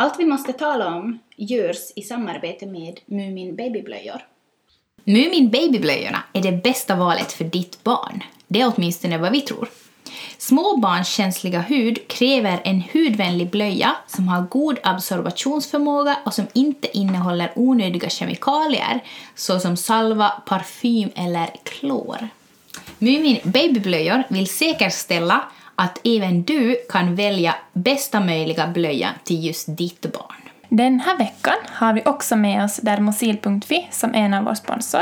Allt vi måste tala om görs i samarbete med Mumin Babyblöjor. Mumin Babyblöjorna är det bästa valet för ditt barn. Det är åtminstone vad vi tror. Små barns känsliga hud kräver en hudvänlig blöja som har god absorbationsförmåga och som inte innehåller onödiga kemikalier såsom salva, parfym eller klor. Mumin Babyblöjor vill säkerställa att även du kan välja bästa möjliga blöja till just ditt barn. Den här veckan har vi också med oss Dermosil.fi som en av vår sponsor.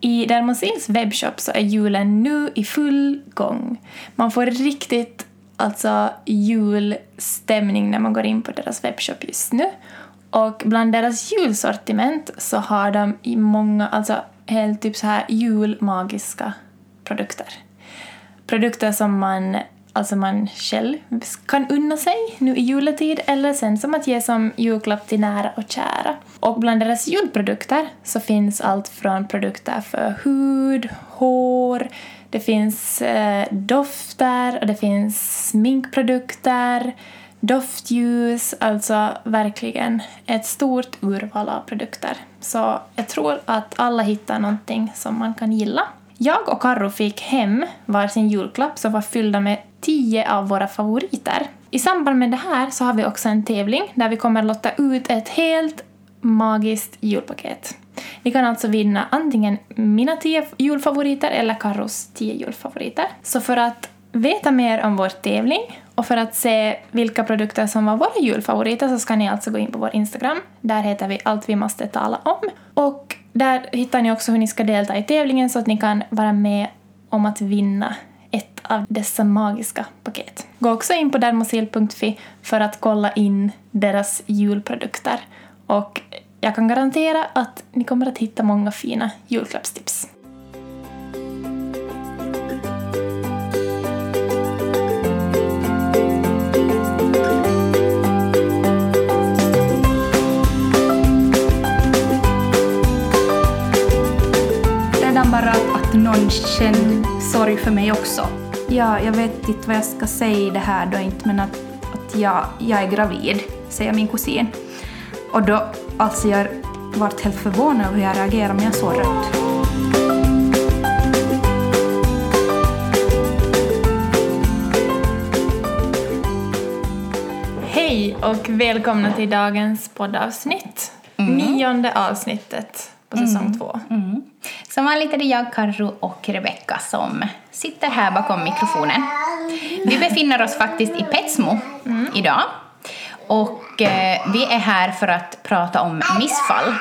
I Dermosils webbshop så är julen nu i full gång. Man får riktigt alltså julstämning när man går in på deras webbshop just nu. Och bland deras julsortiment så har de i många, alltså helt typ så här julmagiska produkter. Produkter som man alltså man själv kan unna sig nu i juletid eller sen som att ge som julklapp till nära och kära. Och bland deras julprodukter så finns allt från produkter för hud, hår, det finns eh, dofter och det finns sminkprodukter, doftljus, alltså verkligen ett stort urval av produkter. Så jag tror att alla hittar någonting som man kan gilla. Jag och Karro fick hem varsin julklapp som var fyllda med tio av våra favoriter. I samband med det här så har vi också en tävling där vi kommer lotta ut ett helt magiskt julpaket. Ni kan alltså vinna antingen mina tio julfavoriter eller Carros tio julfavoriter. Så för att veta mer om vår tävling och för att se vilka produkter som var våra julfavoriter så ska ni alltså gå in på vår Instagram. Där heter vi Allt vi måste tala om. Och där hittar ni också hur ni ska delta i tävlingen så att ni kan vara med om att vinna ett av dessa magiska paket. Gå också in på dermosil.fi för att kolla in deras julprodukter och jag kan garantera att ni kommer att hitta många fina julklappstips. Redan bara att någon känner sorg för mig också. Ja, jag vet inte vad jag ska säga i det här då inte, men att, att jag, jag är gravid, säger min kusin. Och då, alltså jag vart helt förvånad över hur jag reagerade, men jag såg rött. Hej och välkomna till dagens poddavsnitt. Nionde avsnittet på säsong två. Som vanligt är det jag, Karro och Rebecka som sitter här bakom mikrofonen. Vi befinner oss faktiskt i Petsmo idag. Och eh, vi är här för att prata om missfall.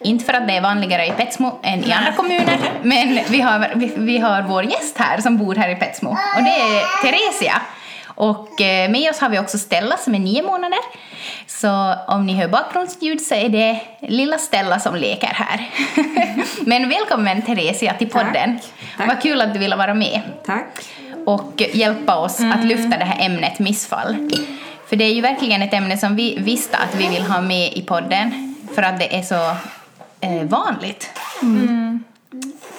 Inte för att det är vanligare i Petsmo än i andra kommuner, men vi har, vi, vi har vår gäst här som bor här i Petsmo. Och det är Teresia. Och eh, med oss har vi också Stella som är nio månader. Så om ni hör bakgrundsljud så är det lilla Stella som leker här. Men välkommen Teresia till podden. Tack. Vad kul att du ville vara med Tack. och hjälpa oss att lyfta det här ämnet missfall. För det är ju verkligen ett ämne som vi visste att vi vill ha med i podden för att det är så eh, vanligt.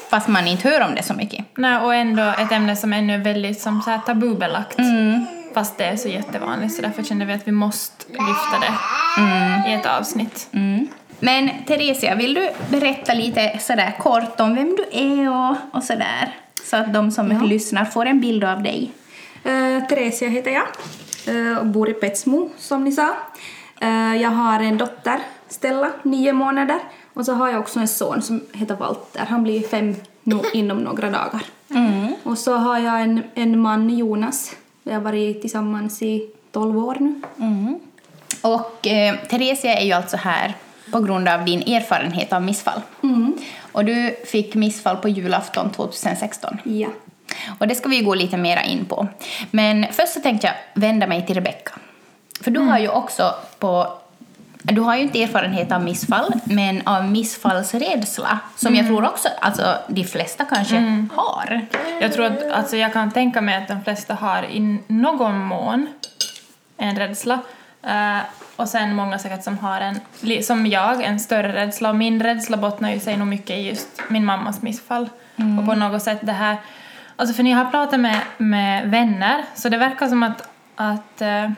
Fast man inte hör om det så mycket. Nej, och ändå ett ämne som ännu är väldigt som så här tabubelagt. Fast det är så jättevanligt så därför kände vi att vi måste lyfta det i ett avsnitt. Men Theresia, vill du berätta lite sådär kort om vem du är och, och sådär? Så att de som lyssnar får en bild av dig. Uh, Teresia heter jag eh, och bor i Petsmo som ni sa. Eh, jag har en dotter, Stella, nio månader. Och så har jag också en son som heter Walter. Han blir fem no inom några dagar. Och så har jag en, en man, Jonas. Vi har varit tillsammans i tolv år nu. Och eh, Theresia är ju alltså här på grund av din erfarenhet av missfall. Och du fick missfall på julafton 2016. Ja. Och det ska vi gå lite mera in på. Men först så tänkte jag vända mig till Rebecka. För du har ju också på du har ju inte erfarenhet av missfall, men av missfallsrädsla, som jag tror också alltså, de flesta kanske har. Jag tror att, alltså jag kan tänka mig att de flesta har i någon mån en rädsla. Eh, och sen många säkert som har en, som jag, en större rädsla. Och min rädsla bottnar ju sig nog mycket i just min mammas missfall. Och på något sätt det här, alltså för när jag har pratat med, med vänner så det verkar som att, att eh,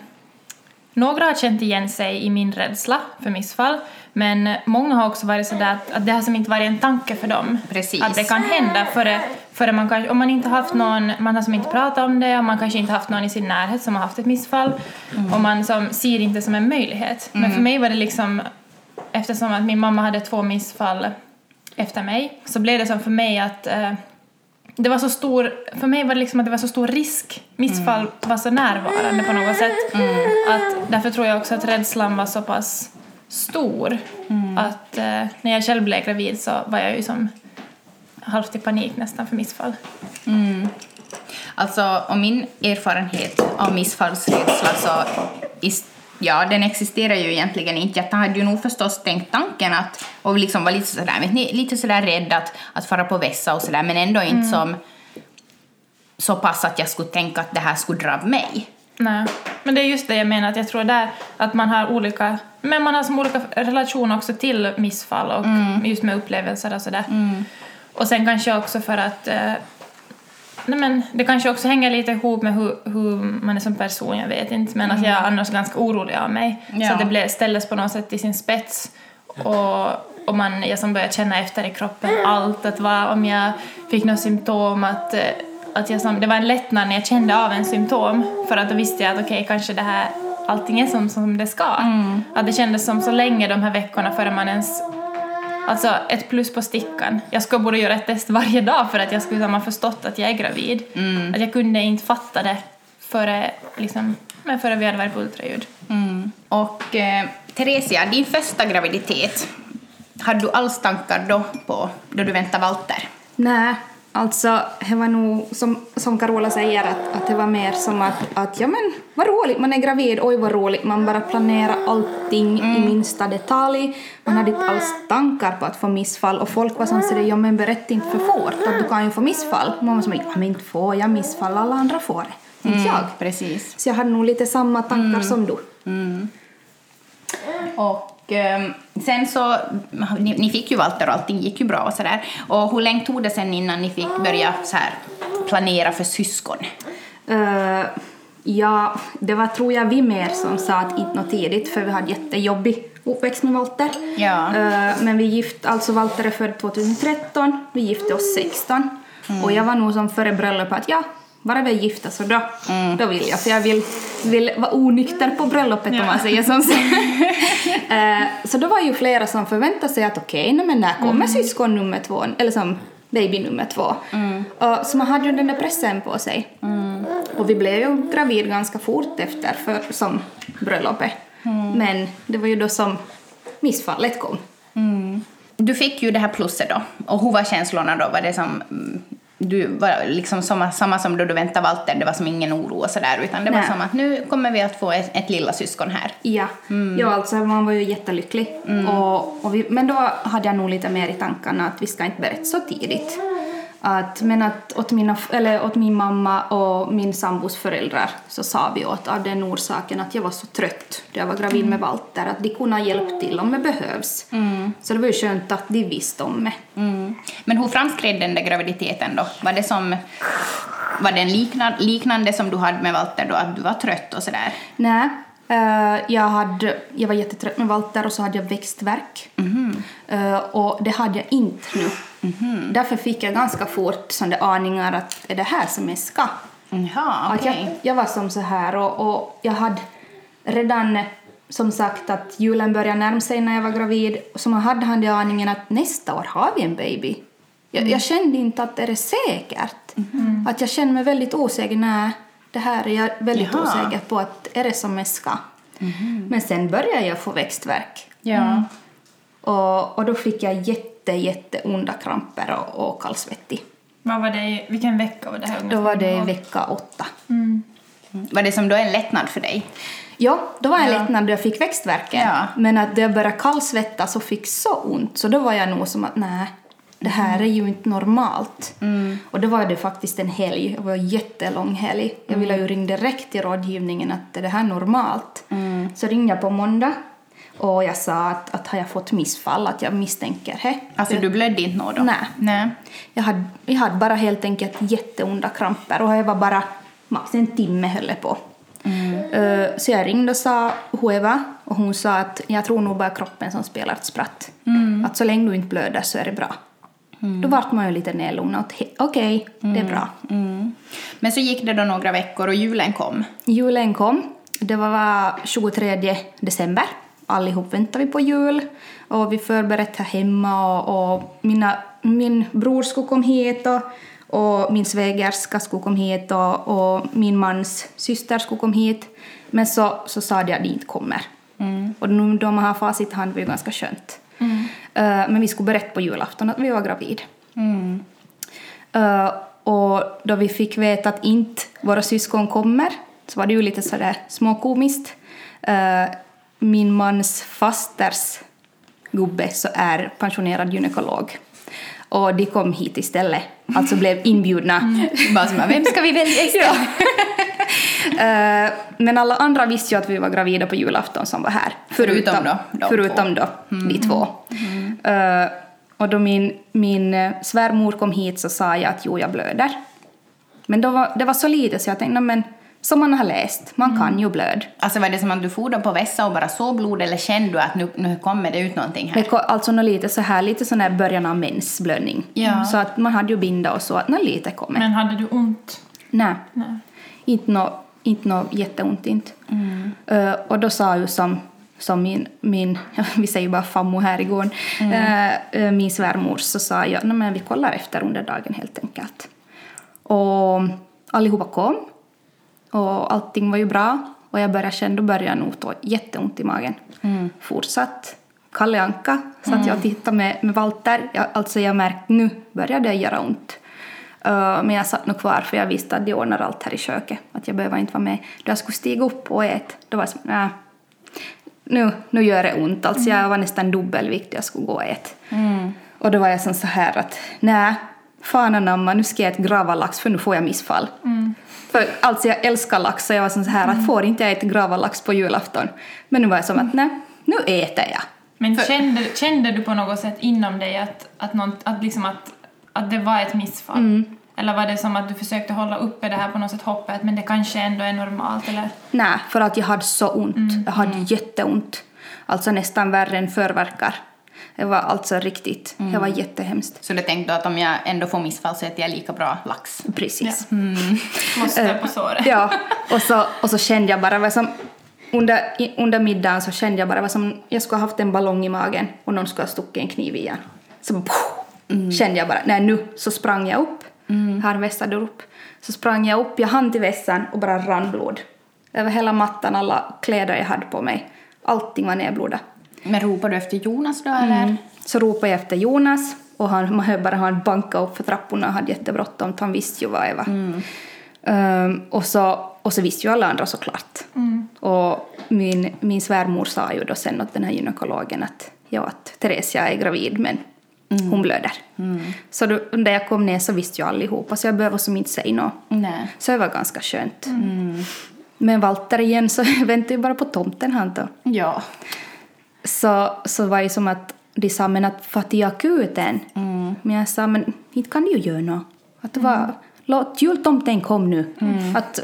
några har känt igen sig i min rädsla för missfall, men många har också varit sådär att, att det har som inte varit en tanke för dem. Precis. Att det kan hända före, före man kanske, om man inte haft någon, man har som inte pratat om det och man kanske inte haft någon i sin närhet som har haft ett missfall och man som ser inte som en möjlighet. Men för mig var det liksom, eftersom att min mamma hade två missfall efter mig, så blev det som för mig att eh, det var så stor, för mig var det liksom att det var så stor risk. Missfall var så närvarande på något sätt. Att därför tror jag också att rädslan var så pass stor. Att eh, när jag själv blev gravid så var jag ju som halvt i panik nästan för missfall. Alltså, och min erfarenhet av missfallsrädsla så is- ja, den existerar ju egentligen inte. Jag hade ju nog förstås tänkt tanken att, och liksom var lite sådär, ni, lite sådär rädd att, att fara på vässa och sådär, men ändå inte som så pass att jag skulle tänka att det här skulle drabba mig. Nej. Men det är just det jag menar, att jag tror där att man har olika, men man har som olika relationer också till missfall och just med upplevelser och sådär. Och sen kanske också för att eh, Nej, men det kanske också hänger lite ihop med hur, hur man är som person, jag vet inte. Men att jag är annars ganska orolig av mig. Ja. Så att det blev, ställdes på något sätt i sin spets. Och, och man, jag som började känna efter i kroppen allt. Att vad, om jag fick några symptom, att, eh, att jag som, det var en lättnad när jag kände av en symptom. För att då visste jag att okej, kanske det här, allting är som, som det ska. Att det kändes som så länge de här veckorna före man ens Alltså ett plus på stickan. Jag skulle borde göra ett test varje dag för att jag skulle ha förstått att jag är gravid. Att jag kunde inte fatta det före, liksom, men före vi hade varit på ultraljud. Mm. Och eh, Theresia, din första graviditet, hade du alls tankar då på då du väntade Walter? Nej, alltså det var nog som, som Carola säger att, att det var mer som att, att ja men vad roligt, man är gravid, oj vad roligt, man bara planerar allting i minsta detalj. Man hade inte alls tankar på att få missfall och folk var som sådär, ja men berätta inte för fort att du kan ju få missfall. Och man var som, ja men inte får jag missfall, alla andra får det, inte jag. Precis. Så jag hade nog lite samma tankar som du. Och ehm, sen så, ni, ni fick ju Walter och allting gick ju bra och sådär. Och hur länge tog det sen innan ni fick börja så här planera för syskon? Eh, ja, det var tror jag vi mer som sa att inte något tidigt för vi hade jättejobbig uppväxt med Walter. Ja. Eh, men vi gift, alltså Walter är född 2013, vi gifte oss 16 och jag var nog som före bröllopet att ja, bara vi är gifta så då, då vill jag för jag vill, vill vara onykter på bröllopet om man säger som så. Eh, så då var ju flera som förväntade sig att okej, okay, men när kommer syskon nummer två, eller som baby nummer två. Och, så man hade ju den där pressen på sig. Och vi blev ju gravid ganska fort efter för, som bröllopet. Men det var ju då som missfallet kom. Du fick ju det här plusset då. Och hur var känslorna då? Var det som... mm, Du var liksom samma, samma som då du väntade Walter, det var som ingen oro och sådär utan det var Nej. som att nu kommer vi att få ett, ett lilla syskon här. Ja, ja alltså man var ju jättelycklig. Och, och vi, men då hade jag nog lite mer i tankarna att vi ska inte berätta så tidigt. Att, men att åt, mina, eller åt min mamma och min sambos föräldrar så sa vi åt av den orsaken att jag var så trött då jag var gravid med Walter att de kunde ha hjälpt till om det behövs. Så det var ju skönt att de visste om mig. Mm. Men hur framskred den där graviditeten då? Var det som... Var den liknande, liknande som du hade med Walter då, att du var trött och sådär? Nej, eh, jag, hade, jag var jättetrött med Walter och så hade jag växtvärk. Eh, och det hade jag inte nu. Därför fick jag ganska fort sådana aningar att är det här som jag ska? Jaha, Att okej. jag, jag var som så här och, och jag hade redan som sagt att julen började närma sig när jag var gravid så man hade han den aningen att nästa år har vi en baby. Jag, jag kände inte att det är säkert. Att jag kände mig väldigt osäker. Nej, det här är jag väldigt Jaha. osäker på att är det som jag ska. Men sen började jag få växtvärk. Ja. Och, och då fick jag jätte, jätte onda kramper och, och kallsvettig. Vad var det, i- vilken vecka var det här Då var det i vecka åtta. Var det som då en lättnad för dig? Ja, då var en Ja. lättnad då jag fick växtvärken. Ja. Men att då jag började kallsvettas och fick så ont så då var jag nog som att nej, det här är ju inte normalt. Och då var det faktiskt en helg, det var en jättelång helg. Jag ville ju ringa direkt till rådgivningen att är det här normalt? Så ringde jag på måndag och jag sa att, att har jag fått missfall, att jag misstänker det. Alltså du blödde inte nå då? Nej. Nej. Jag hade, jag hade bara helt enkelt jätteonda kramper och jag var bara max en timme höll jag på. Eh, Så jag ringde och sa hur det var och hon sa att jag tror nog bara kroppen som spelar ett spratt. Att så länge du inte blöder så är det bra. Då vart man ju lite nedlugnad. Okej, det är bra. Mm. Men så gick det då några veckor och julen kom. Julen kom. Det var 23 december. Allihop väntade vi på jul. Och vi förberedde här hemma och, och mina, min bror skulle komma hit och, och min svägerska skulle komma hit och, och min mans syster skulle komma hit. Men så, så sa de att de inte kommer. Och nu då man har facit i hand var ju ganska skönt. Eh, men vi skulle berätta på julafton att vi var gravid. Eh, och då vi fick veta att inte våra syskon kommer så var det ju lite sådär småkomiskt. Uh, min mans fasters gubbe så är pensionerad gynekolog. Och de kom hit istället, alltså blev inbjudna. Bara som, vem ska vi välja istället? Eh, men alla andra visste ju att vi var gravida på julafton som var här. Förutom då de Förutom då de två. Eh, och då min, min eh, svärmor kom hit så sa jag att jo, jag blöder. Men då var, det var så lite så jag tänkte, "Nå, men som man har läst, man kan ju blöd. Alltså var det som att du for då på vässa och bara såg blod eller kände du att nu, nu kommer det ut någonting här? kom alltså nå lite så här, lite sån här början av mensblödning. Ja. Så att man hade ju binda och så, att nå lite kommer. Men hade du ont? Nej. Nej. Inte nå inte nå jätteont inte. Eh, och då sa ju som, som min, min, vi säger bara fammo här igår, eh, eh, min svärmor så sa jag, "Nå, men vi kollar efter under dagen helt enkelt. Och allihopa kom och allting var ju bra och jag började känna, då började jag nog få jätteont i magen. Fortsatt. Kalle Anka satt jag och tittade med, med Walter. Jag, alltså jag märkte nu började det göra ont. Uh, men jag satt nog kvar för jag visste att de ordnar allt här i köket. Att jag behöver inte vara med. Då jag skulle stiga upp och äta, då var jag som, nej. Nu, nu gör det ont. Alltså jag var nästan dubbelvikt jag skulle gå och äta. Och då var jag som så här att, nej, fan anamma, nu ska jag äta gravalax för nu får jag missfall. För alltså jag älskar lax så jag var så här att får inte jag äta gravalax på julafton? Men nu var jag som att, nej, nu äter jag. Men kände, kände du på något sätt inom dig att, att, någon, att, liksom att, att det var ett missfall? Mm. Eller var det som att du försökte hålla uppe det här på något sätt hoppet, men det kanske ändå är normalt? Eller? Nej, för att jag hade så ont. Jag hade jätteont. Alltså nästan värre än förverkar. Det var alltså riktigt, det var jättehemskt. Så du tänkte att om jag ändå får missfall så äter jag lika bra lax? Precis. Plåster på såret? Ja, och så, och så kände jag bara vad som, under, i- under middagen så kände jag bara vad som, jag skulle ha haft en ballong i magen och någon skulle ha stuckit en kniv igen. Så bara, kände jag bara, nej nu, så sprang jag upp, har vässade upp, så sprang jag upp, jag hann till vässan och bara rann blod. Över hela mattan, alla kläder jag hade på mig, allting var nerblodat. Men ropade du efter Jonas då eller? Så ropade jag efter Jonas och han, bara han banka upp för trapporna och hade jättebråttom. Han visste ju vad det var. Ehm, och, så, och så visste ju alla andra såklart. Och min, min svärmor sa ju då sen åt den här gynekologen att, ja, att Teresia är gravid men hon blöder. Så då, när jag kom ner så visste ju allihopa så jag behöver som inte säga något. Nej. Så det var ganska skönt. Men Walter igen så väntade ju bara på tomten han då Ja. Så, så var det som att de sa men att få till akuten. Men jag sa men inte kan du ju göra något. Att det var, låt jultomten kom nu. Att,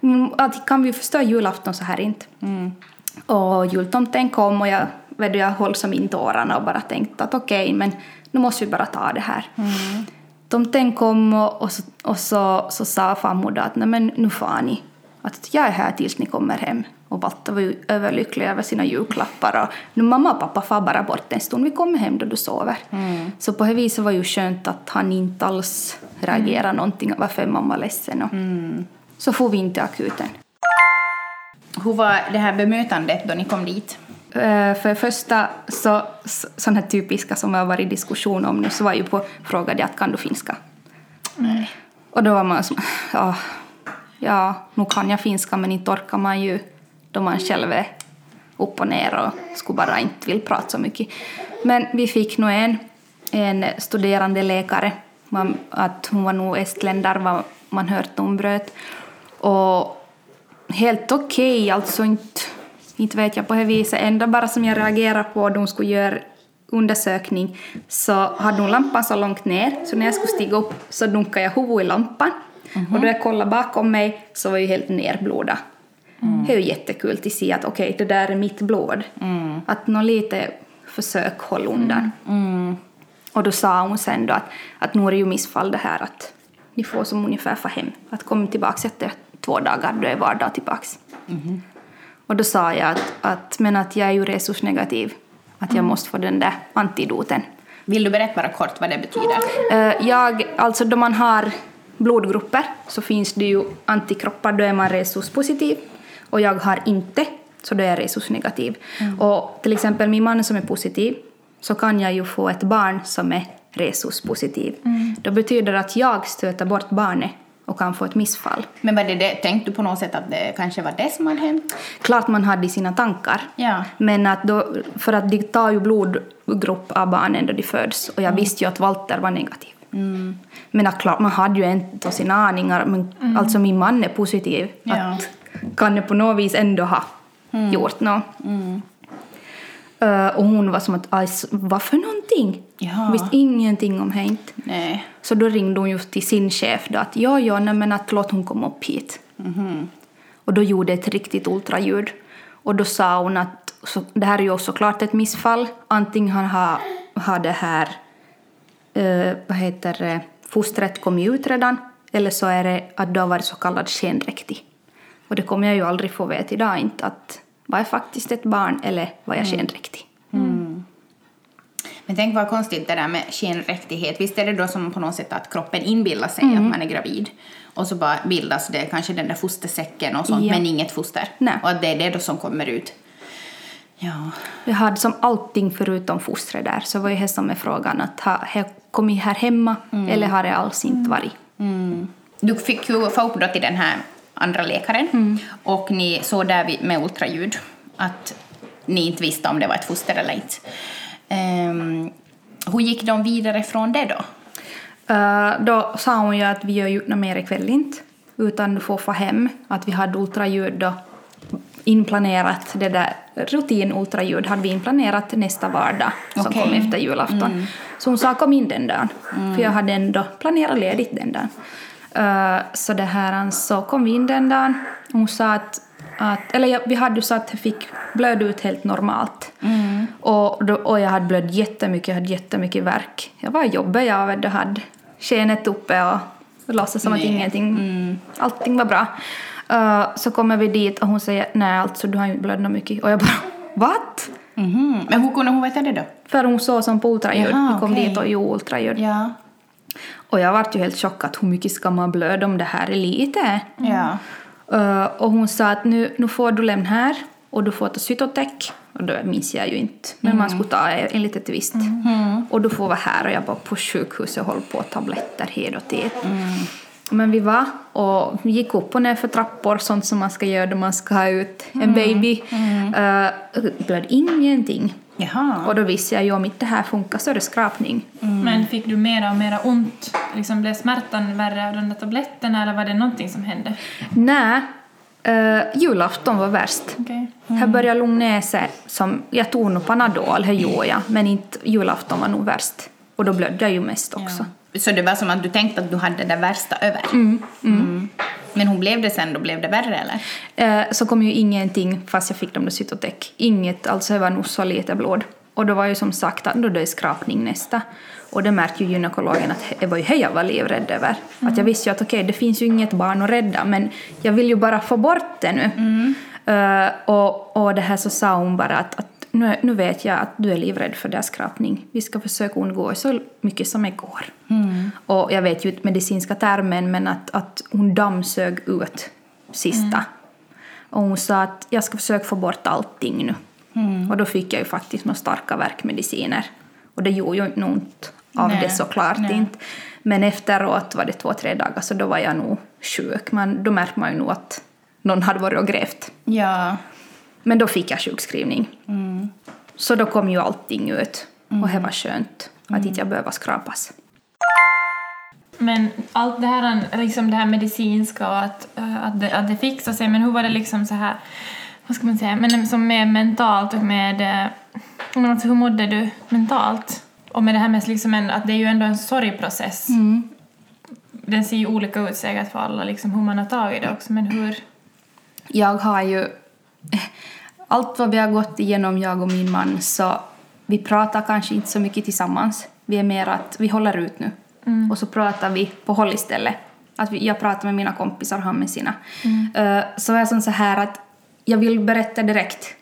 mm, att kan vi förstå julafton så här inte. Och jultomten kom och jag, vet du, jag höll som in tårarna och bara tänkte att okej men nu måste vi bara ta det här. Tomten kom och, och, så, och så, så sa farmor att nej men nu får ni. Att jag är här tills ni kommer hem. Och Walter var ju överlycklig över sina julklappar och nu mamma och pappa far bara bort en stund, vi kommer hem då du sover. Så på det viset var ju skönt att han inte alls reagerade någonting varför är mamma ledsen. Och Så får vi inte akuten. Hur var det här bemötandet då ni kom dit? Eh, För det första, så, så, sån här typiska som jag har varit i diskussion om nu, så var ju på frågade jag att kan du finska? Nej. Och då var man som, ja, ja, nu kan jag finska men inte orkar man ju då man själv är upp och ner och skulle bara inte vill prata så mycket. Men vi fick nog en, en studerande läkare, man, att hon var nog estländare vad man hört om bröt. Och helt okej, alltså inte, inte vet jag på det viset. Enda bara som jag reagerade på då hon skulle göra undersökning så hade hon lampan så långt ner så när jag skulle stiga upp så dunkade jag huvudet i lampan och då jag kollade bakom mig så var jag helt nerblodat. Det är ju jättekul att se att okej, det där är mitt blod. Att nå lite försök håll undan. Och då sa hon sen då att, att nu är det ju missfall det här att ni får som ungefär få hem. Att komma tillbaka efter två dagar, då är var dag tillbaks. Och då sa jag att, att, men att jag är ju resursnegativ. Att jag måste få den där antidoten. Vill du berätta bara kort vad det betyder? Eh, Jag, alltså då man har blodgrupper så finns det ju antikroppar, då är man resuspositiv. Och jag har inte, så då är jag resusnegativ. Och till exempel min man som är positiv, så kan jag ju få ett barn som är resuspositiv. Betyder det att jag stöter bort barnet och kan få ett missfall. Men var det det, tänkte du på något sätt att det kanske var det som hade hänt? Klart man hade i sina tankar. Ja. Men att då, för att de tar ju blodgrupp av barnen då de föds och jag visste ju att Walter var negativ. Men att klart, man hade ju inte sina aningar, men alltså min man är positiv. Ja. Att kan det på något vis ändå ha gjort något. Eh, och hon var som att, "Aj, s- vad för någonting? Ja. Hon visste ingenting om det. Nej. Så då ringde hon just till sin chef då att ja, ja, nej, men att låt hon komma upp hit. Och då gjorde ett riktigt ultraljud. Och då sa hon att så, det här är ju också klart ett missfall. Antingen har, har det här, eh, vad heter det, fostret kommit ut redan eller så är det att du har varit så kallad skenräktig. Och det kommer jag ju aldrig få veta idag inte att var jag faktiskt ett barn eller var jag skenräktig. Men tänk vad konstigt det där med skenräktighet. Visst är det då som på något sätt att kroppen inbillar sig Mm. att man är gravid och så bara bildas det kanske den där fostersäcken och sånt Ja. men inget foster. Nej. Och att det är det då som kommer ut. Ja. Jag hade som allting förutom fostret där. Så var ju det som är frågan att har jag kommit här hemma eller har det alls inte varit? Du fick ju få upp då till den här andra läkaren Mm. och ni såg där med ultraljud att ni inte visste om det var ett foster eller inte. Um, hur gick de vidare från det då? Eh, då sa hon ju att vi gör ju något mer ikväll inte, utan du får få hem. Att vi hade ultraljud då inplanerat, det där rutin-ultraljud hade vi inplanerat nästa vardag som Okej. kom efter julafton. Så hon sa kom in den dagen, för jag hade ändå planerat ledigt den dagen. Eh, så det här, så kom vi in den dagen. Hon sa att, att eller jag, vi hade ju så att jag fick blöda ut helt normalt. Och, då, och jag hade blödd jättemycket, jag hade jättemycket värk. Jag var i jobbet, jag du hade skenet uppe och låtsas som att Nej. ingenting, allting var bra. Eh, så kommer vi dit och hon säger nej alltså du har inte blödd något mycket. Och jag bara what? Mhm. Men hur kunde hon veta det då? För hon såg som på ultraljud. Jaha, vi kom okej. dit och gjorde ultraljud. Ja. Och jag vart ju helt chockad hur mycket ska man blöda om det här är lite? Ja. Eh, och hon sa att nu, nu får du lämna här och du får ta cytotec. Och då minns jag ju inte. Men man skulle ta enligt ett visst. Och du får vara här och jag var på sjukhuset och höll på tabletter hit och dit. Men vi var och gick upp och ner för trappor, sånt som man ska göra då man ska ha ut en baby. Uh, blöd ingenting. Jaha. Och då visste jag ju om inte det här funkar så är det skrapning. Men fick du mera och mera ont? Liksom blev smärtan värre av de där tabletterna eller var det någonting som hände? Nej, uh, julafton var värst. Okej. Här började lugna ner sig. Som, jag tog nog Panadol, det gjorde jag. Men inte, julafton var nog värst. Och då blödde jag ju mest också. Så det var som att du tänkte att du hade det värsta över? Mm. Men hur blev det sen då? Blev det värre eller? Eh, så kom ju ingenting fast jag fick dem då cytotec. Inget, alltså det var nog så lite blod. Och då var ju som sagt att då det är skrapning nästa. Och det märkte ju gynekologen att det var ju det jag var livrädd över. Att jag visste ju att okej, det finns ju inget barn att rädda men jag vill ju bara få bort det nu. Eh, och, och det här så sa hon bara att, att nu, nu vet jag att du är livrädd för deras skrapning. Vi ska försöka undgå så mycket som det går. Och jag vet ju inte medicinska termen men att, att hon dammsög ut sista. Och hon sa att jag ska försöka få bort allting nu. Och då fick jag ju faktiskt några starka värkmediciner. Och det gjorde ju inte ont av Nej, det såklart nej. inte. Men efteråt var det två, tre dagar så då var jag nog sjuk. Men då märkte man ju nog att någon hade varit och grävt. Ja. Men då fick jag sjukskrivning. Så då kom ju allting ut. Och det var skönt att inte jag behöva skrapas. Men allt det här, liksom det här medicinska och att, eh, att, det, att det fixar sig, men hur var det liksom så här, vad ska man säga, men som med mentalt och med, eh, men alltså hur mådde du mentalt? Och med det här med liksom en, att det är ju ändå en sorgprocess. Den ser ju olika ut säkert för alla, liksom hur man har tagit det också, men hur, Jag har ju... Allt vad vi har gått igenom, jag och min man, så vi pratar kanske inte så mycket tillsammans. Vi är mer att vi håller ut nu. Och så pratar vi på håll istället. Att vi, jag pratar med mina kompisar och han med sina. Eh, så var jag så här att jag vill berätta direkt.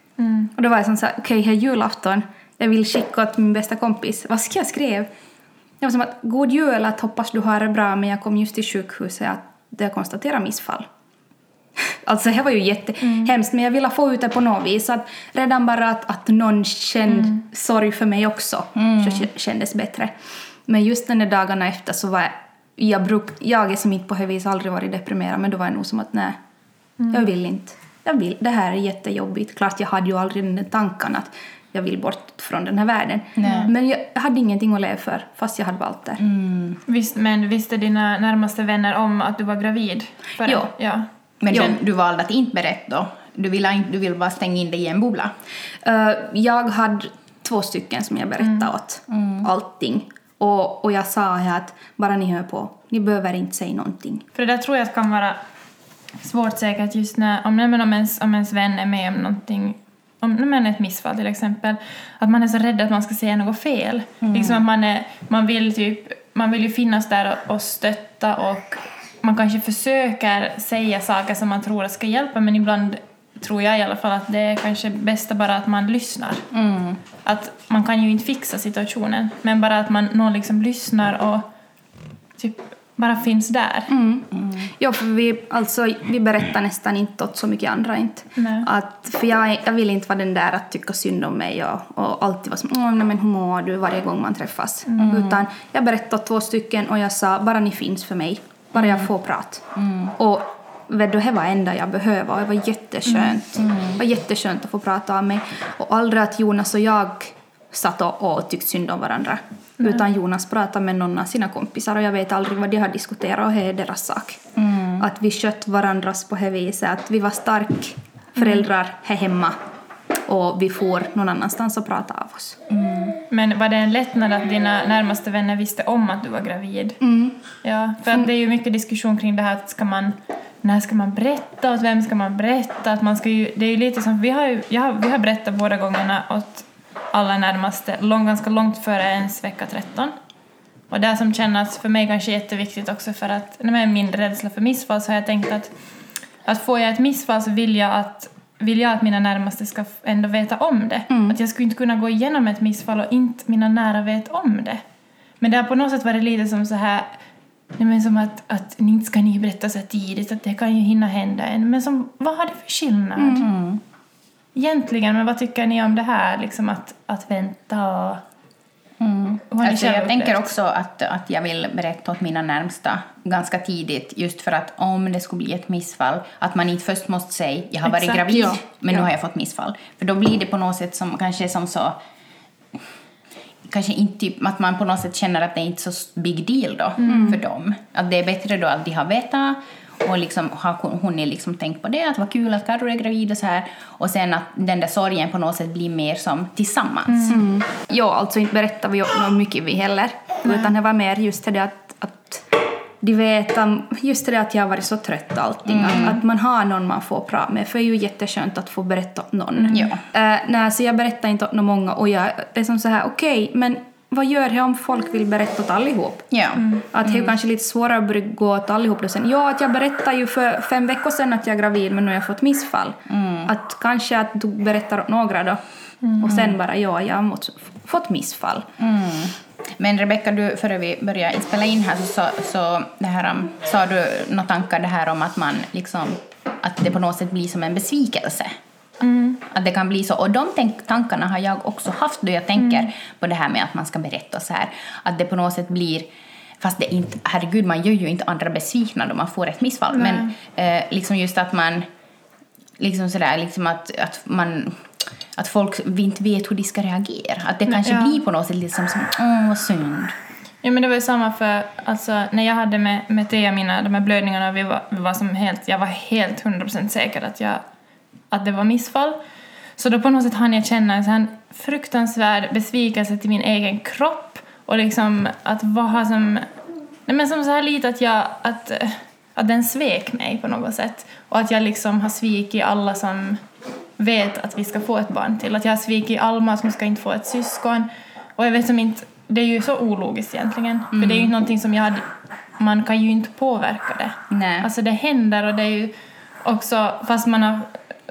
Och då var jag så här, okej, okay, julafton. Jag vill skicka åt min bästa kompis. Vad ska jag skriva? Jag var som att, god jul, att hoppas du har det bra, men jag kom just till sjukhuset att det konstaterar missfall. Alltså det var ju jättehemskt, men jag ville få ut det på något vis. Att redan bara att, att någon kände sorg för mig också så kä- kändes bättre. Men just den där dagarna efter så var jag, jag, bruk, jag är som inte på det vis aldrig varit deprimerad, men då var jag nog som att nej, jag vill inte. Jag vill, det här är jättejobbigt. Klart jag hade ju aldrig den tanken att jag vill bort från den här världen. Men jag hade ingenting att leva för, fast jag hade valt det. Visst, men visste dina närmaste vänner om att du var gravid? För Ja. ja. Men sen, du valde att inte berätta då? Du ville, inte, du ville bara stänga in dig i en bubbla? Eh, jag hade två stycken som jag berättade åt. Allting. Och, och jag sa här att bara ni hör på, ni behöver inte säga någonting. För det där tror jag att kan vara svårt säkert just när, om, men om, ens, om ens vän är med om någonting, om nej, men ett missfall till exempel, att man är så rädd att man ska säga något fel. Liksom att man, är, man, vill typ, man vill ju finnas där och, och stötta och man kanske försöker säga saker som man tror ska hjälpa men ibland tror jag i alla fall att det är kanske bästa bara att man lyssnar. Att man kan ju inte fixa situationen men bara att man, någon liksom lyssnar och typ bara finns där. Ja, för vi, alltså, vi berättar nästan inte åt så mycket andra. Inte. Nej. Att, för jag, jag vill inte vara den där att tycka synd om mig och, och alltid vara som Åh, nej, men hur mår du varje gång man träffas. Utan jag berättade åt två stycken och jag sa bara ni finns för mig. Bara jag får prat. Och vet du, det var enda jag behövde och det var jätteskönt. Det var jätteskönt att få prata om mig. Och aldrig att Jonas och jag satt och, och tyckte synd om varandra. Utan Jonas pratade med någon av sina kompisar och jag vet aldrig vad de har diskuterat och det är deras sak. Att vi skött varandras på det viset, att vi var stark föräldrar här hemma och vi får någon annanstans och prata av oss. Men var det en lättnad att dina närmaste vänner visste om att du var gravid? Ja, för att det är ju mycket diskussion kring det här att ska man när ska man berätta, åt vem ska man berätta? Att man ska ju, det är ju lite som, vi har, ju, jag har, vi har berättat båda gångerna åt alla närmaste, lång, ganska långt före ens vecka 13. Och det som känns för mig kanske jätteviktigt också för att, med min rädsla för missfall så har jag tänkt att, att får jag ett missfall så vill jag att vill jag att mina närmaste ska ändå veta om det. Att jag skulle inte kunna gå igenom ett missfall och inte mina nära vet om det. Men det har på något sätt varit lite som så här Nej, men som att, att ni inte ska ni berätta så tidigt, att det kan ju hinna hända en. Men som, vad har det för skillnad? Egentligen, men vad tycker ni om det här, liksom att, att vänta och... Ni Alltså, jag tänker också att, att jag vill berätta åt mina närmsta ganska tidigt, just för att om det skulle bli ett missfall, att man inte först måste säga jag har varit Exakt, gravid, ja. men nu Ja. har jag fått missfall. För då blir det på något sätt som kanske som så kanske inte typ, att man på något sätt känner att det inte är så big deal då för dem. Att det är bättre då att de har vetat och liksom har hunnit liksom tänkt på det, att vad kul att Carro är gravid och så här. Och sen att den där sorgen på något sätt blir mer som tillsammans. Ja, alltså inte berättar vi om mycket vi heller. Utan det var mer just det att, att de vet om, just det att jag har varit så trött och allting. Att, att man har någon man får prata med. För det är ju jätteskönt att få berätta åt någon. Ja. Eh, nej, så jag berättar inte åt någon många och jag är som så här, okej, men vad gör det om folk vill berätta åt allihop? Ja. Att det är kanske lite svårare att gå åt allihop sen. Ja, att jag berättade ju för fem veckor sedan att jag är gravid men nu har jag fått missfall. Att kanske att du berättar åt några då. Och sen bara, ja, jag har mått, fått missfall. Men Rebecka, du, före vi börjar spela in här så, så, så det här, um, sa du några tankar det här om att man liksom att det på något sätt blir som en besvikelse. Att det kan bli så. Och de tankarna har jag också haft då jag tänker på det här med att man ska berätta så här. Att det på något sätt blir Fast det inte, herregud, man gör ju inte andra besvikna då man får ett missfall. Men eh, liksom just att man, liksom sådär, liksom att, att man att folk inte vet hur de ska reagera. Att det kanske ja. blir på något sätt liksom som, åh vad synd. Ja, men det var ju samma för alltså, när jag hade med, med Thea mina de här blödningarna, vi var, vi var som helt, jag var helt 100% säker att, jag, att det var missfall. Så då på något sätt hann jag känna en sån fruktansvärd besvikelse till min egen kropp och liksom att vara som, nej men som så här lite att jag, att, att den svek mig på något sätt. Och att jag liksom har svikit alla som vet att vi ska få ett barn till. Att jag har svikit Alma som ska inte få ett syskon. Och jag vet som inte, det är ju så ologiskt egentligen. För det är ju inte någonting som jag hade, man kan ju inte påverka det. Nej. Alltså det händer och det är ju också, fast man har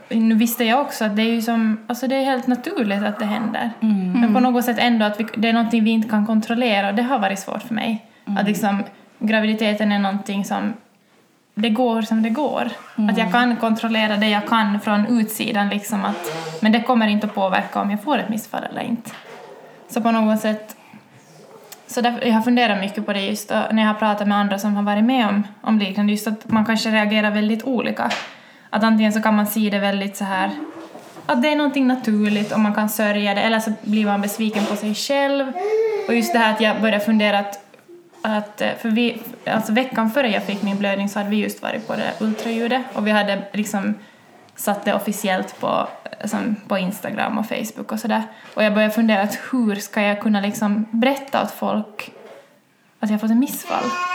nu visste jag också att det är ju som, alltså det är helt naturligt att det händer. Men på något sätt ändå att vi, det är någonting vi inte kan kontrollera och det har varit svårt för mig. Att liksom graviditeten är någonting som det går som det går. Att jag kan kontrollera det jag kan från utsidan liksom att, men det kommer inte att påverka om jag får ett missfall eller inte. Så på något sätt så därför, jag har funderat mycket på det just när jag har pratat med andra som har varit med om, om liknande, just att man kanske reagerar väldigt olika. Att antingen så kan man se det väldigt så här att det är någonting naturligt och man kan sörja det eller så blir man besviken på sig själv. Och just det här att jag började fundera att, att eh, för vi, alltså veckan före jag fick min blödning så hade vi just varit på det ultraljudet och vi hade liksom satt det officiellt på, eh, som på Instagram och Facebook och sådär. Och jag började fundera att hur ska jag kunna liksom berätta åt folk att jag fått en missfall?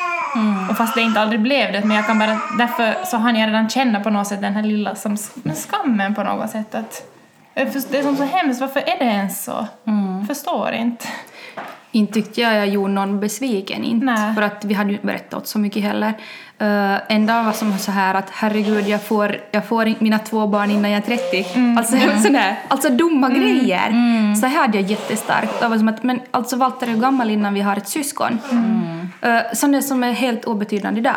Och fast det inte aldrig blev det, men jag kan bara, därför så hann jag redan känna på något sätt den här lilla som, men skammen på något sätt att det är som så hemskt, varför är det ens så? Förstår inte. Inte tyckte jag jag gjorde någon besviken, inte. Nej. För att vi hade ju inte berättat så mycket heller. Uh, en dag var som så här att herregud, jag får, jag får mina två barn innan jag är 30. Alltså, sådär, alltså dumma grejer. Så här hade jag jättestarkt. Det var som att, men alltså Walter är gammal innan vi har ett syskon. Uh, sånt som är helt obetydande idag.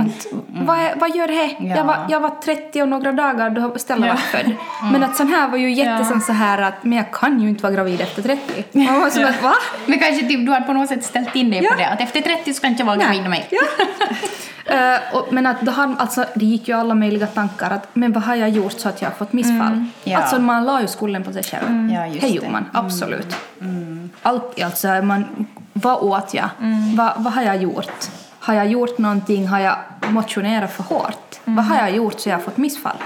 Att, vad, är- vad gör det? Ja. Jag, var, jag var 30 och några dagar då Stella Ja. var född. Men att sån här var ju jättesom Ja. så här att men jag kan ju inte vara gravid efter 30. Man var som att va? Men kanske typ, du har på något sätt ställt in dig Ja. på det, att efter 30 ska inte jag vara gravid med mig. Ja. Eh, och, men att då har, alltså, det gick ju alla möjliga tankar att men vad har jag gjort så att jag har fått missfall? ja. Alltså man la ju skulden på sig själv. Ja, just det gjorde man, absolut. Allt, alltså, man, vad åt jag? Vad, vad har jag gjort? Har jag gjort någonting? Har jag motionerat för hårt? Vad har jag gjort så jag har fått missfall?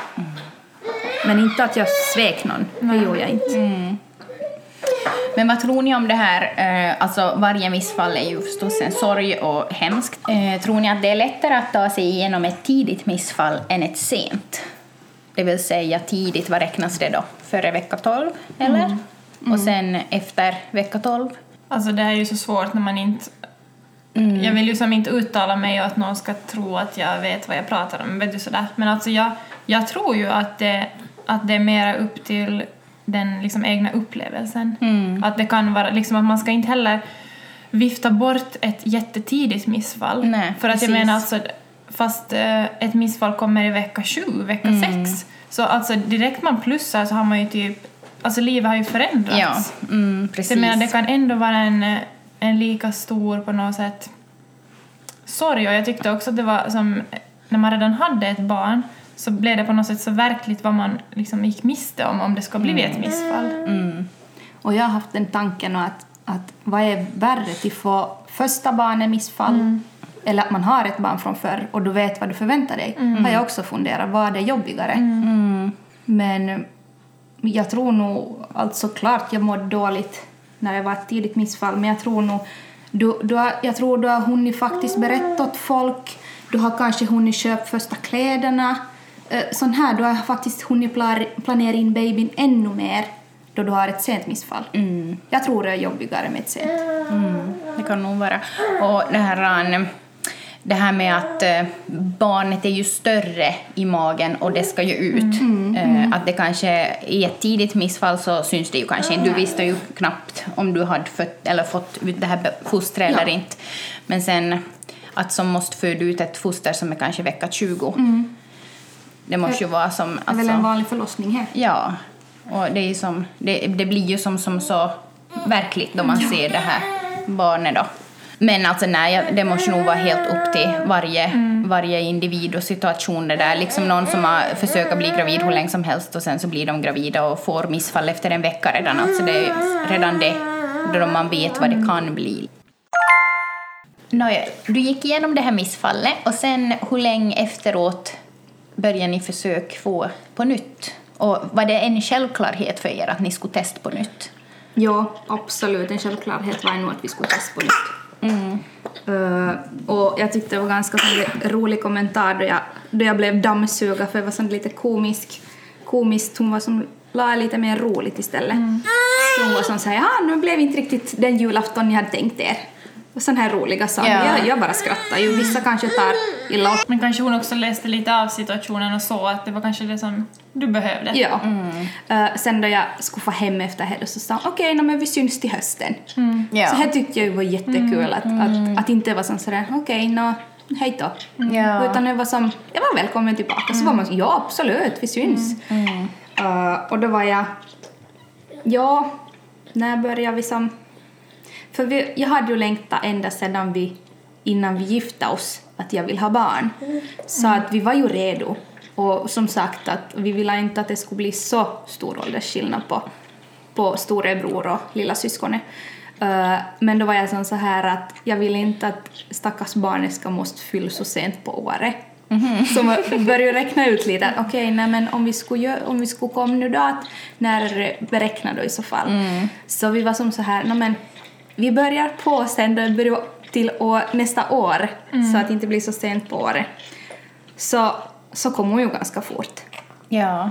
Men inte att jag svek någon, det gjorde jag inte. Men vad tror ni om det här? Eh, alltså varje missfall är ju förstås en sorg och hemskt. Eh, tror ni att det är lättare att ta sig igenom ett tidigt missfall än ett sent? Det vill säga tidigt, vad räknas det då? Före vecka 12, eller? Och sen efter vecka 12? Alltså det här är ju så svårt när man inte... Jag vill ju som inte uttala mig och att någon ska tro att jag vet vad jag pratar om. Vet du, sådär. Men alltså jag, jag tror ju att det, att det är mer upp till den liksom egna upplevelsen. Att det kan vara liksom att man ska inte heller vifta bort ett jättetidigt missfall. Nej, För att jag precis. menar alltså, fast eh, ett missfall kommer i vecka 7, vecka 6. Så alltså direkt man plussar så har man ju typ, alltså livet har ju förändrats. Ja, mm, precis. menar, det kan ändå vara en, en lika stor på något sätt sorg. Och jag tyckte också att det var som när man redan hade ett barn så blev det på något sätt så verkligt vad man liksom gick miste om om det ska bli ett missfall. Och jag har haft den tanken att, att vad är värre att få första barnet missfall eller att man har ett barn från förr och du vet vad du förväntar dig. har jag också funderat, vad är jobbigare? Men jag tror nog, alltså klart jag mådde dåligt när det var ett tidigt missfall men jag tror nog du, du har, jag tror du har hunnit faktiskt berätta åt folk, du har kanske hunnit köpa första kläderna. Eh, Sån här, du har faktiskt hunnit pla- planera in babyn ännu mer då du har ett sent missfall. Jag tror det är jobbigare med ett sent. Det kan nog vara. Och det här, eh, det här med att eh, barnet är ju större i magen och det ska ju ut. Eh, Att det kanske i ett tidigt missfall så syns det ju kanske inte. Du visste ju knappt om du hade fött, eller fått ut det här fostret eller inte. Men sen att som måste föda ut ett foster som är kanske vecka 20. Det måste ju vara som... Det är väl alltså- en vanlig förlossning här. Ja, och det, är som, det, det blir ju som, som så verkligt då man ser det här barnet då. Men alltså nej, det måste nog vara helt upp till varje, varje individ och situation det där. Liksom någon som har försökt bli gravid hur länge som helst och sen så blir de gravida och får missfall efter en vecka redan. Alltså det är redan det, då man vet vad det kan bli. Nåja, du gick igenom det här missfallet och sen hur länge efteråt började ni försök få på nytt? Och var det en självklarhet för er att ni skulle testa på nytt? Ja, absolut. En självklarhet var nog att vi skulle testa på nytt. Eh, och jag tyckte det var ganska rolig kommentar då jag, då jag blev dammsuga för det var sån lite komisk, komiskt. Hon var som la lite mer roligt istället. Så hon var som såhär, ja nu blev inte riktigt den julafton ni hade tänkt er. Och sån här roliga saker. Ja. Jag, jag bara skrattar ju. Vissa kanske tar illa upp. Men kanske hon också läste lite av situationen och så att det var kanske det som du behövde. Ja. Eh, sen då jag skulle få hem efter det så sa hon okej, okay, men vi syns till hösten. Ja. Så här tyckte jag ju var jättekul att, att, att inte vara som sådär okej, nå, hej då. Ja. Utan det var som, jag var välkommen tillbaka. Så var man så, ja absolut, vi syns. Eh, och då var jag, ja, när började vi som, för vi, jag hade ju längtat ända sedan vi, innan vi gifte oss, att jag vill ha barn. Så att vi var ju redo. Och som sagt att vi ville inte att det skulle bli så stor åldersskillnad på, på storebror och lilla syskonet. Eh, men då var jag sån så här att jag ville inte att stackars barnet ska måste fylla så sent på året. Så man började räkna ut lite att okej, nej men om vi skulle, om vi skulle komma nu då att när beräkna då i så fall. Så vi var som så här, nej men vi börjar på sen då det börjar till år, nästa år så att det inte blir så sent på året. Så, så kom hon ju ganska fort. Ja.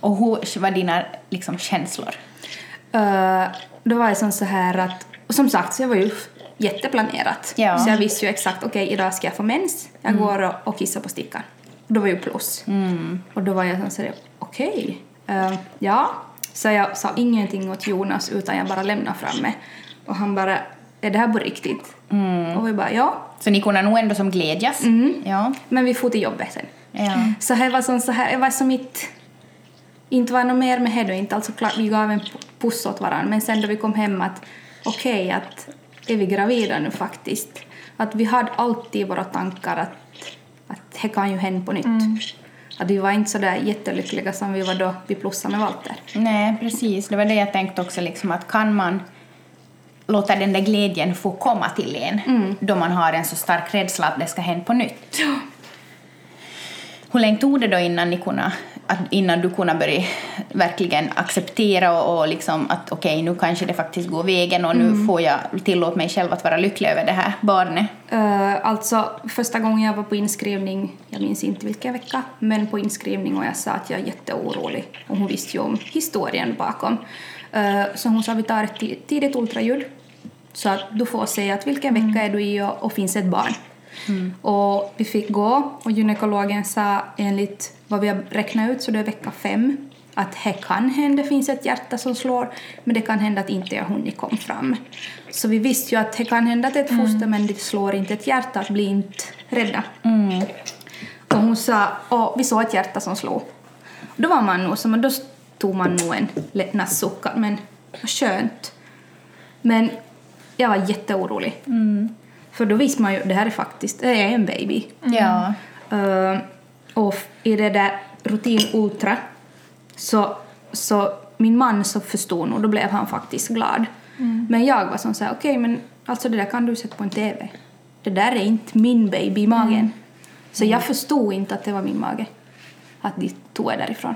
Och hur var dina liksom, känslor? Uh, då var det som så här att, och som sagt så jag var ju jätteplanerat. Ja. Så jag visste ju exakt, okej idag ska jag få mens, jag går och, och kissar på stickan. Och då var ju plus. Och då var jag som så här, okej, eh, ja. Så jag sa ingenting åt Jonas utan jag bara lämnade fram mig. Och han bara, är det här på riktigt? Och vi bara, ja. Så ni kunde nog ändå som glädjas? Ja. Men vi får till jobbet sen. ja. Så det var som så här, det var som inte, inte var något mer med det inte alltså klart, vi gav en puss åt varandra, men sen då vi kom hem att okej, att är vi gravida nu faktiskt? Att vi hade alltid i våra tankar att, att det kan ju hända på nytt. Att vi var inte så där jättelyckliga som vi var då vi plussade med Walter. Nej, precis. Det var det jag tänkte också, liksom, att kan man låta den där glädjen få komma till en då man har en så stark rädsla att det ska hända på nytt. Hur länge tog det då innan, ni kunde, att, innan du kunde börja verkligen acceptera och, och liksom att okej, nu kanske det faktiskt går vägen och nu får jag tillåta mig själv att vara lycklig över det här barnet? Uh, alltså första gången jag var på inskrivning, jag minns inte vilken vecka, men på inskrivning och jag sa att jag är jätteorolig och hon visste ju om historien bakom. Uh, så hon sa vi tar ett ti- tidigt ultraljud så att du får se att vilken vecka är du i och, och finns ett barn. Och vi fick gå och gynekologen sa enligt vad vi har räknat ut så det är vecka fem att det kan hända, det finns ett hjärta som slår men det kan hända att inte jag hunnit kom fram. Så vi visste ju att det kan hända att ett foster men det slår inte ett hjärta, bli inte rädda. Och hon sa, och vi såg ett hjärta som slog. Då var man nog som, då tog man nog en lättnadssuck, men vad skönt. Men jag var jätteorolig. För då visste man ju, det här är faktiskt, det är en baby. Ja. Uh, och i det där rutin ultra så, så min man så förstod nog, då blev han faktiskt glad. Men jag var som såhär, okej men alltså det där kan du sätta på en TV. Det där är inte min baby i magen. Så jag förstod inte att det var min mage. Att de tog det därifrån.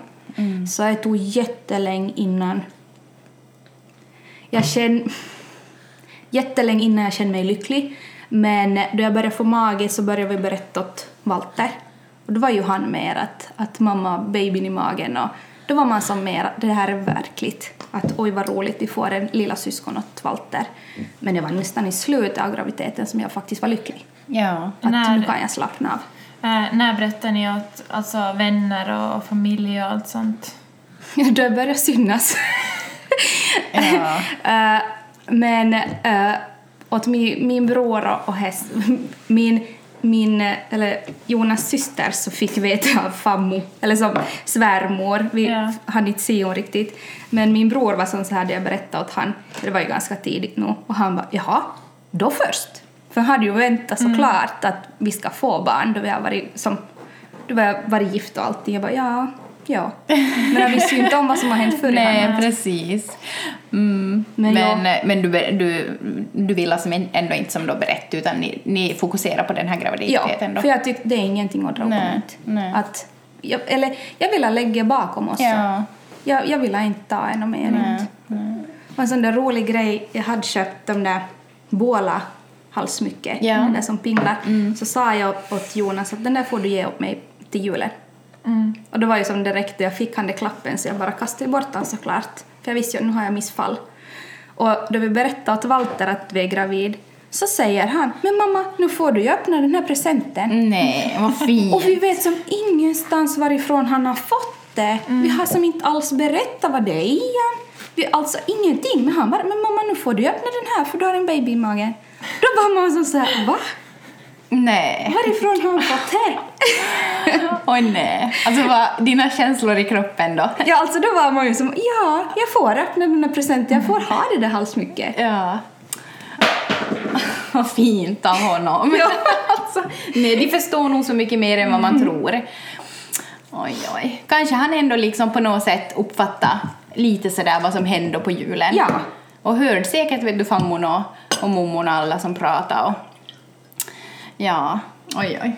Så det tog jättelänge innan jag kände jättelänge innan jag kände mig lycklig. Men då jag började få mage så började vi berätta åt Walter. Och då var ju han mer att, att mamma, babyn i magen och då var man som mer att det här är verkligt. Att oj vad roligt, vi får en lilla syskon åt Walter. Men det var nästan i slutet av graviditeten som jag faktiskt var lycklig. ja. Att När- nu kan jag slappna av. Eh, när berättar ni åt alltså, vänner och familj och allt sånt? då började jag synas. Ja. Eh, men uh, åt min, min bror och, häst, min, min, eller Jonas syster så fick veta av fammo, eller som svärmor, vi Ja. hade inte sett hon riktigt, men min bror var som så här, det jag berättade åt han, det var ju ganska tidigt nu, och han bara jaha, då först? För han hade ju väntat såklart att vi ska få barn då vi har varit som, då vi har varit gift och allting, jag bara ja, ja. Men jag visste ju inte om vad som har hänt förr. Nej, precis. Mm. Men Men, jag- men, du, du, du vill alltså ändå inte som då berätta utan ni, ni fokuserar på den här Ja, graviditeten då? för jag tyckte det är ingenting att dra Nej, nej. Att, jag, eller jag ville lägga bakom oss. Ja. Jag, jag ville inte ta ännu mer. Nej, inte. Och en sån där rolig grej, jag hade köpt de där båla halssmycke, Ja. den där som pinglar, så sa jag åt Jonas att den där får du ge åt mig till julen. Och det var ju som direkt jag fick han den klappen så jag bara kastade bort den såklart. För jag visste ju att nu har jag missfall. Och då vi berättade åt Walter att vi är gravid så säger han men mamma nu får du ju öppna den här presenten. Nej, vad fint. Och vi vet som ingenstans varifrån han har fått det. Mm. Vi har som inte alls berättat vad det är igen. Vi, alltså ingenting. Men han bara, men mamma nu får du öppna den här för du har en baby i magen. Då var man som såhär, va? Nej. Varifrån har han fått det? Oj nej. Alltså vad, dina känslor i kroppen då? Ja, alltså då var man ju som, ja, jag får öppna den här presenten, jag får ha det där halsmycket. Ja. Vad fint av honom. Ja. alltså, nej, de förstår nog så mycket mer än vad man tror. Oj, oj. Kanske han ändå liksom på något sätt uppfattar lite sådär vad som händer på julen. Ja. Och hörde säkert vet du farmor och, och alla som pratar och... Ja, oj, oj.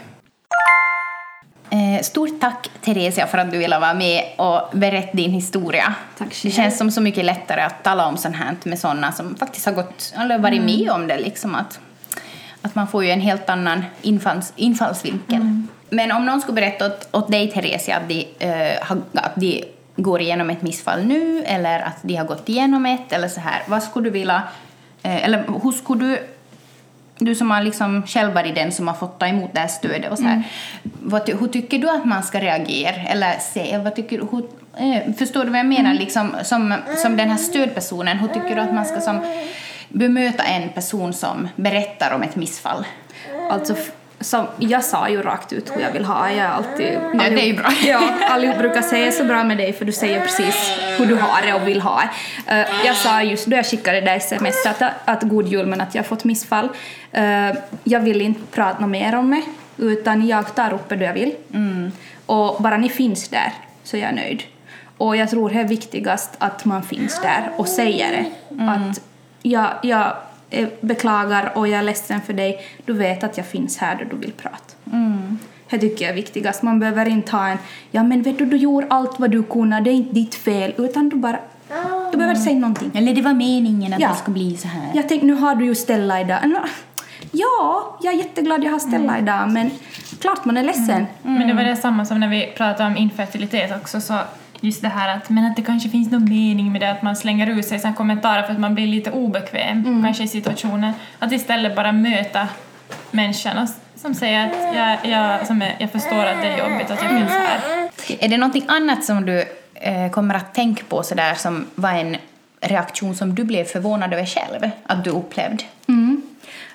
Eh, stort tack Theresia för att du ville vara med och berätta din historia. Tack Det känns som så mycket lättare att tala om sånt här med sådana som faktiskt har gått, eller varit med om det. Liksom att, att man får ju en helt annan infalls, infallsvinkel. Men om någon skulle berätta åt, åt dig Theresia att de, eh, att de går igenom ett missfall nu eller att de har gått igenom ett eller så här, vad skulle du vilja, eh, eller hur skulle du du som har liksom själv varit den som har fått ta emot det här stödet och så här. Vad, ty- hur tycker du att man ska reagera? Eller se, vad tycker hur, eh, förstår du vad jag menar? Liksom, som, som den här stödpersonen, hur tycker du att man ska som, bemöta en person som berättar om ett missfall? Alltså, som, jag sa ju rakt ut hur jag vill ha. Jag alltid... Ja, det är bra. Ja, allihop brukar säga så bra med dig för du säger precis hur du har det och vill ha det. Eh, jag sa just då jag skickade det sms att, att god jul men att jag fått missfall. Eh, jag vill inte prata något mer om det utan jag tar upp det jag vill. Och bara ni finns där så jag är nöjd. Och jag tror det är viktigast att man finns där och säger det. Att jag, jag beklagar och jag är ledsen för dig. Du vet att jag finns här då du vill prata. Det tycker jag är viktigast. Man behöver inte ha en ja men vet du, du gjorde allt vad du kunde, det är inte ditt fel. Utan du bara, du behöver inte säga någonting. Eller det var meningen att Ja. det skulle bli så här. Jag tänkte, nu har du ju Stella idag. Ja, jag är jätteglad jag har Stella idag men klart man är ledsen. Men det var det samma som när vi pratade om infertilitet också, så just det här att, men att det kanske finns någon mening med det, att man slänger ut sig såna kommentarer för att man blir lite obekväm kanske i situationen. Att istället bara möta människan och, som säger att jag, jag, som är, jag förstår att det är jobbigt att jag finns här. Är det någonting annat som du eh, kommer att tänka på sådär som var en reaktion som du blev förvånad över själv att du upplevde? Mm.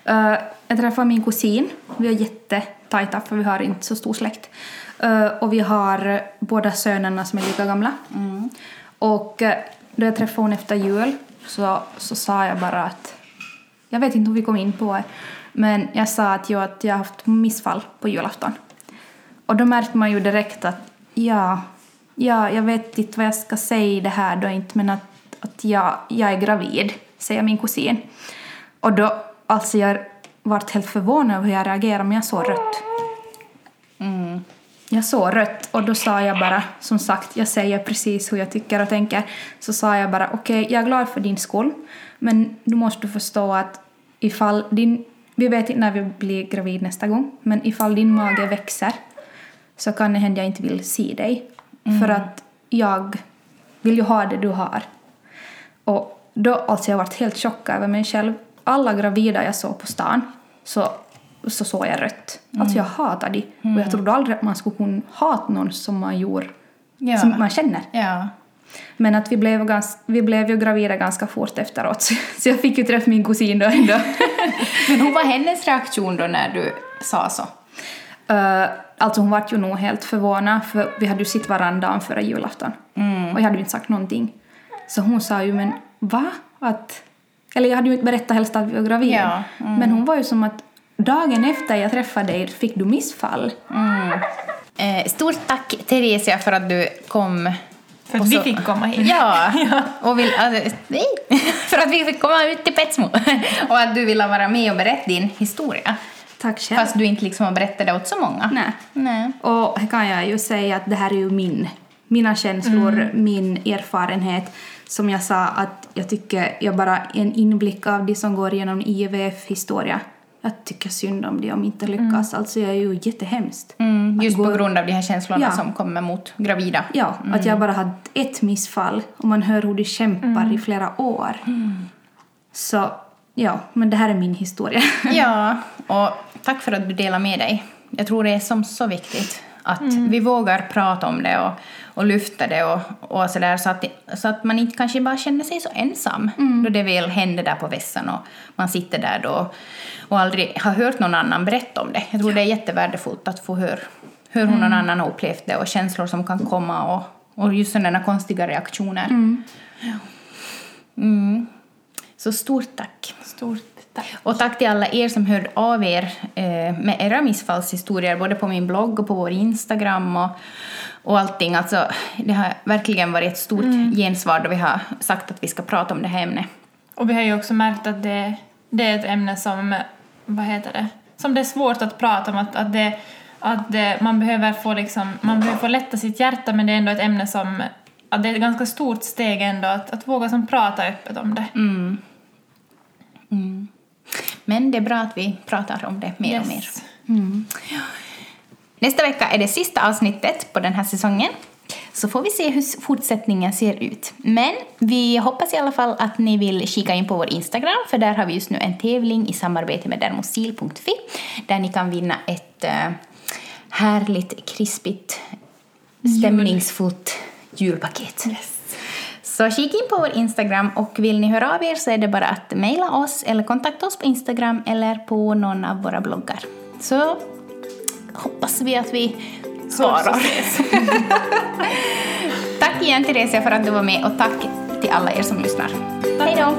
Eh, jag träffade min kusin. Vi är jättetajta för vi har inte så stor släkt. Eh, och vi har båda sönerna som är lika gamla. Och uh, då jag träffade hon efter jul så, så sa jag bara att jag vet inte hur vi kom in på det men jag sa att jag, att jag haft missfall på julafton. Och då märkte man ju direkt att ja, ja jag vet inte vad jag ska säga i det här då inte men att, att jag, jag är gravid, säger min kusin. Och då, alltså jag vart helt förvånad över hur jag reagerade men jag såg rött. Jag såg rött och då sa jag bara, som sagt, jag säger precis hur jag tycker och tänker. Så sa jag bara, okej, jag är glad för din skull, men du måste förstå att ifall din, vi vet inte när vi blir gravid nästa gång, men ifall din mage växer så kan det hända jag inte vill se dig. För att jag vill ju ha det du har. Och då, alltså jag varit helt chockad över mig själv. Alla gravida jag såg på stan så, så såg jag rött. Alltså jag hatade det. Och jag trodde aldrig att man skulle kunna hata någon som man gjorde, Ja. som man känner. Ja. Men att vi blev, gans, vi blev ju gravida ganska fort efteråt. Så, jag fick ju träffa min kusin då ändå. Men hur var hennes reaktion då när du sa så? Uh, alltså hon var ju nog helt förvånad för vi hade ju sett varandra dagen före julafton. Och jag hade ju inte sagt någonting. Så hon sa ju men va? Att, eller jag hade ju inte berättat helst att vi var gravida. Ja, Men hon var ju som att dagen efter jag träffade dig fick du missfall. Eh, stort tack Theresia för att du kom. För att Och vi så- fick komma hit. Ja, och vill, alltså, för att vi fick komma ut till Petsmo och att du ville vara med och berätta din historia. Tack själv. Fast du inte liksom har berättat det åt så många. Nej. Nej. Och här kan jag ju säga att det här är ju min, mina känslor, min erfarenhet. Som jag sa, att jag tycker jag bara en inblick av det som går igenom IVF-historia jag tycker synd om de om inte lyckas. Alltså jag är ju jättehemskt. Mm, just Att på gå- grund av de här känslorna Ja. som kommer mot gravida. Ja, att jag bara hade ett missfall och man hör hur de kämpar i flera år. Så ja, men det här är min historia. Ja, och tack för att du delar med dig. Jag tror det är som så viktigt att vi vågar prata om det och, och lyfta det och, och så, där, så, att, så att man inte kanske bara känner sig så ensam då det väl händer där på vässan och man sitter där då och aldrig har hört någon annan berätta om det. Jag tror det är jättevärdefullt att få höra hur hur någon annan har upplevt det och känslor som kan komma och, och just sådana konstiga reaktioner. Ja. Mm. Så stort tack. Stort tack. Och tack till alla er som hörde av er eh, med era missfallshistorier, både på min blogg och på vår Instagram och, och allting. Alltså, det har verkligen varit ett stort gensvar då vi har sagt att vi ska prata om det här ämnet. Och vi har ju också märkt att det, det är ett ämne som, vad heter det, som det är svårt att prata om. Att, att, det, att det, man, behöver få liksom, man behöver få lätta sitt hjärta men det är ändå ett ämne som, att det är ett ganska stort steg ändå att, att våga som prata öppet om det. Men det är bra att vi pratar om det mer och mer. Yes. Nästa vecka är det sista avsnittet på den här säsongen. Så får vi se hur fortsättningen ser ut. Men vi hoppas i alla fall att ni vill kika in på vår Instagram för där har vi just nu en tävling i samarbete med dermosil.fi där ni kan vinna ett eh, härligt, krispigt, stämningsfullt julpaket. Så kika in på vår Instagram och vill ni höra av er så är det bara att mejla oss eller kontakta oss på Instagram eller på någon av våra bloggar. Så hoppas vi att vi svarar. tack igen Theresia för att du var med och tack till alla er som lyssnar. Hej då!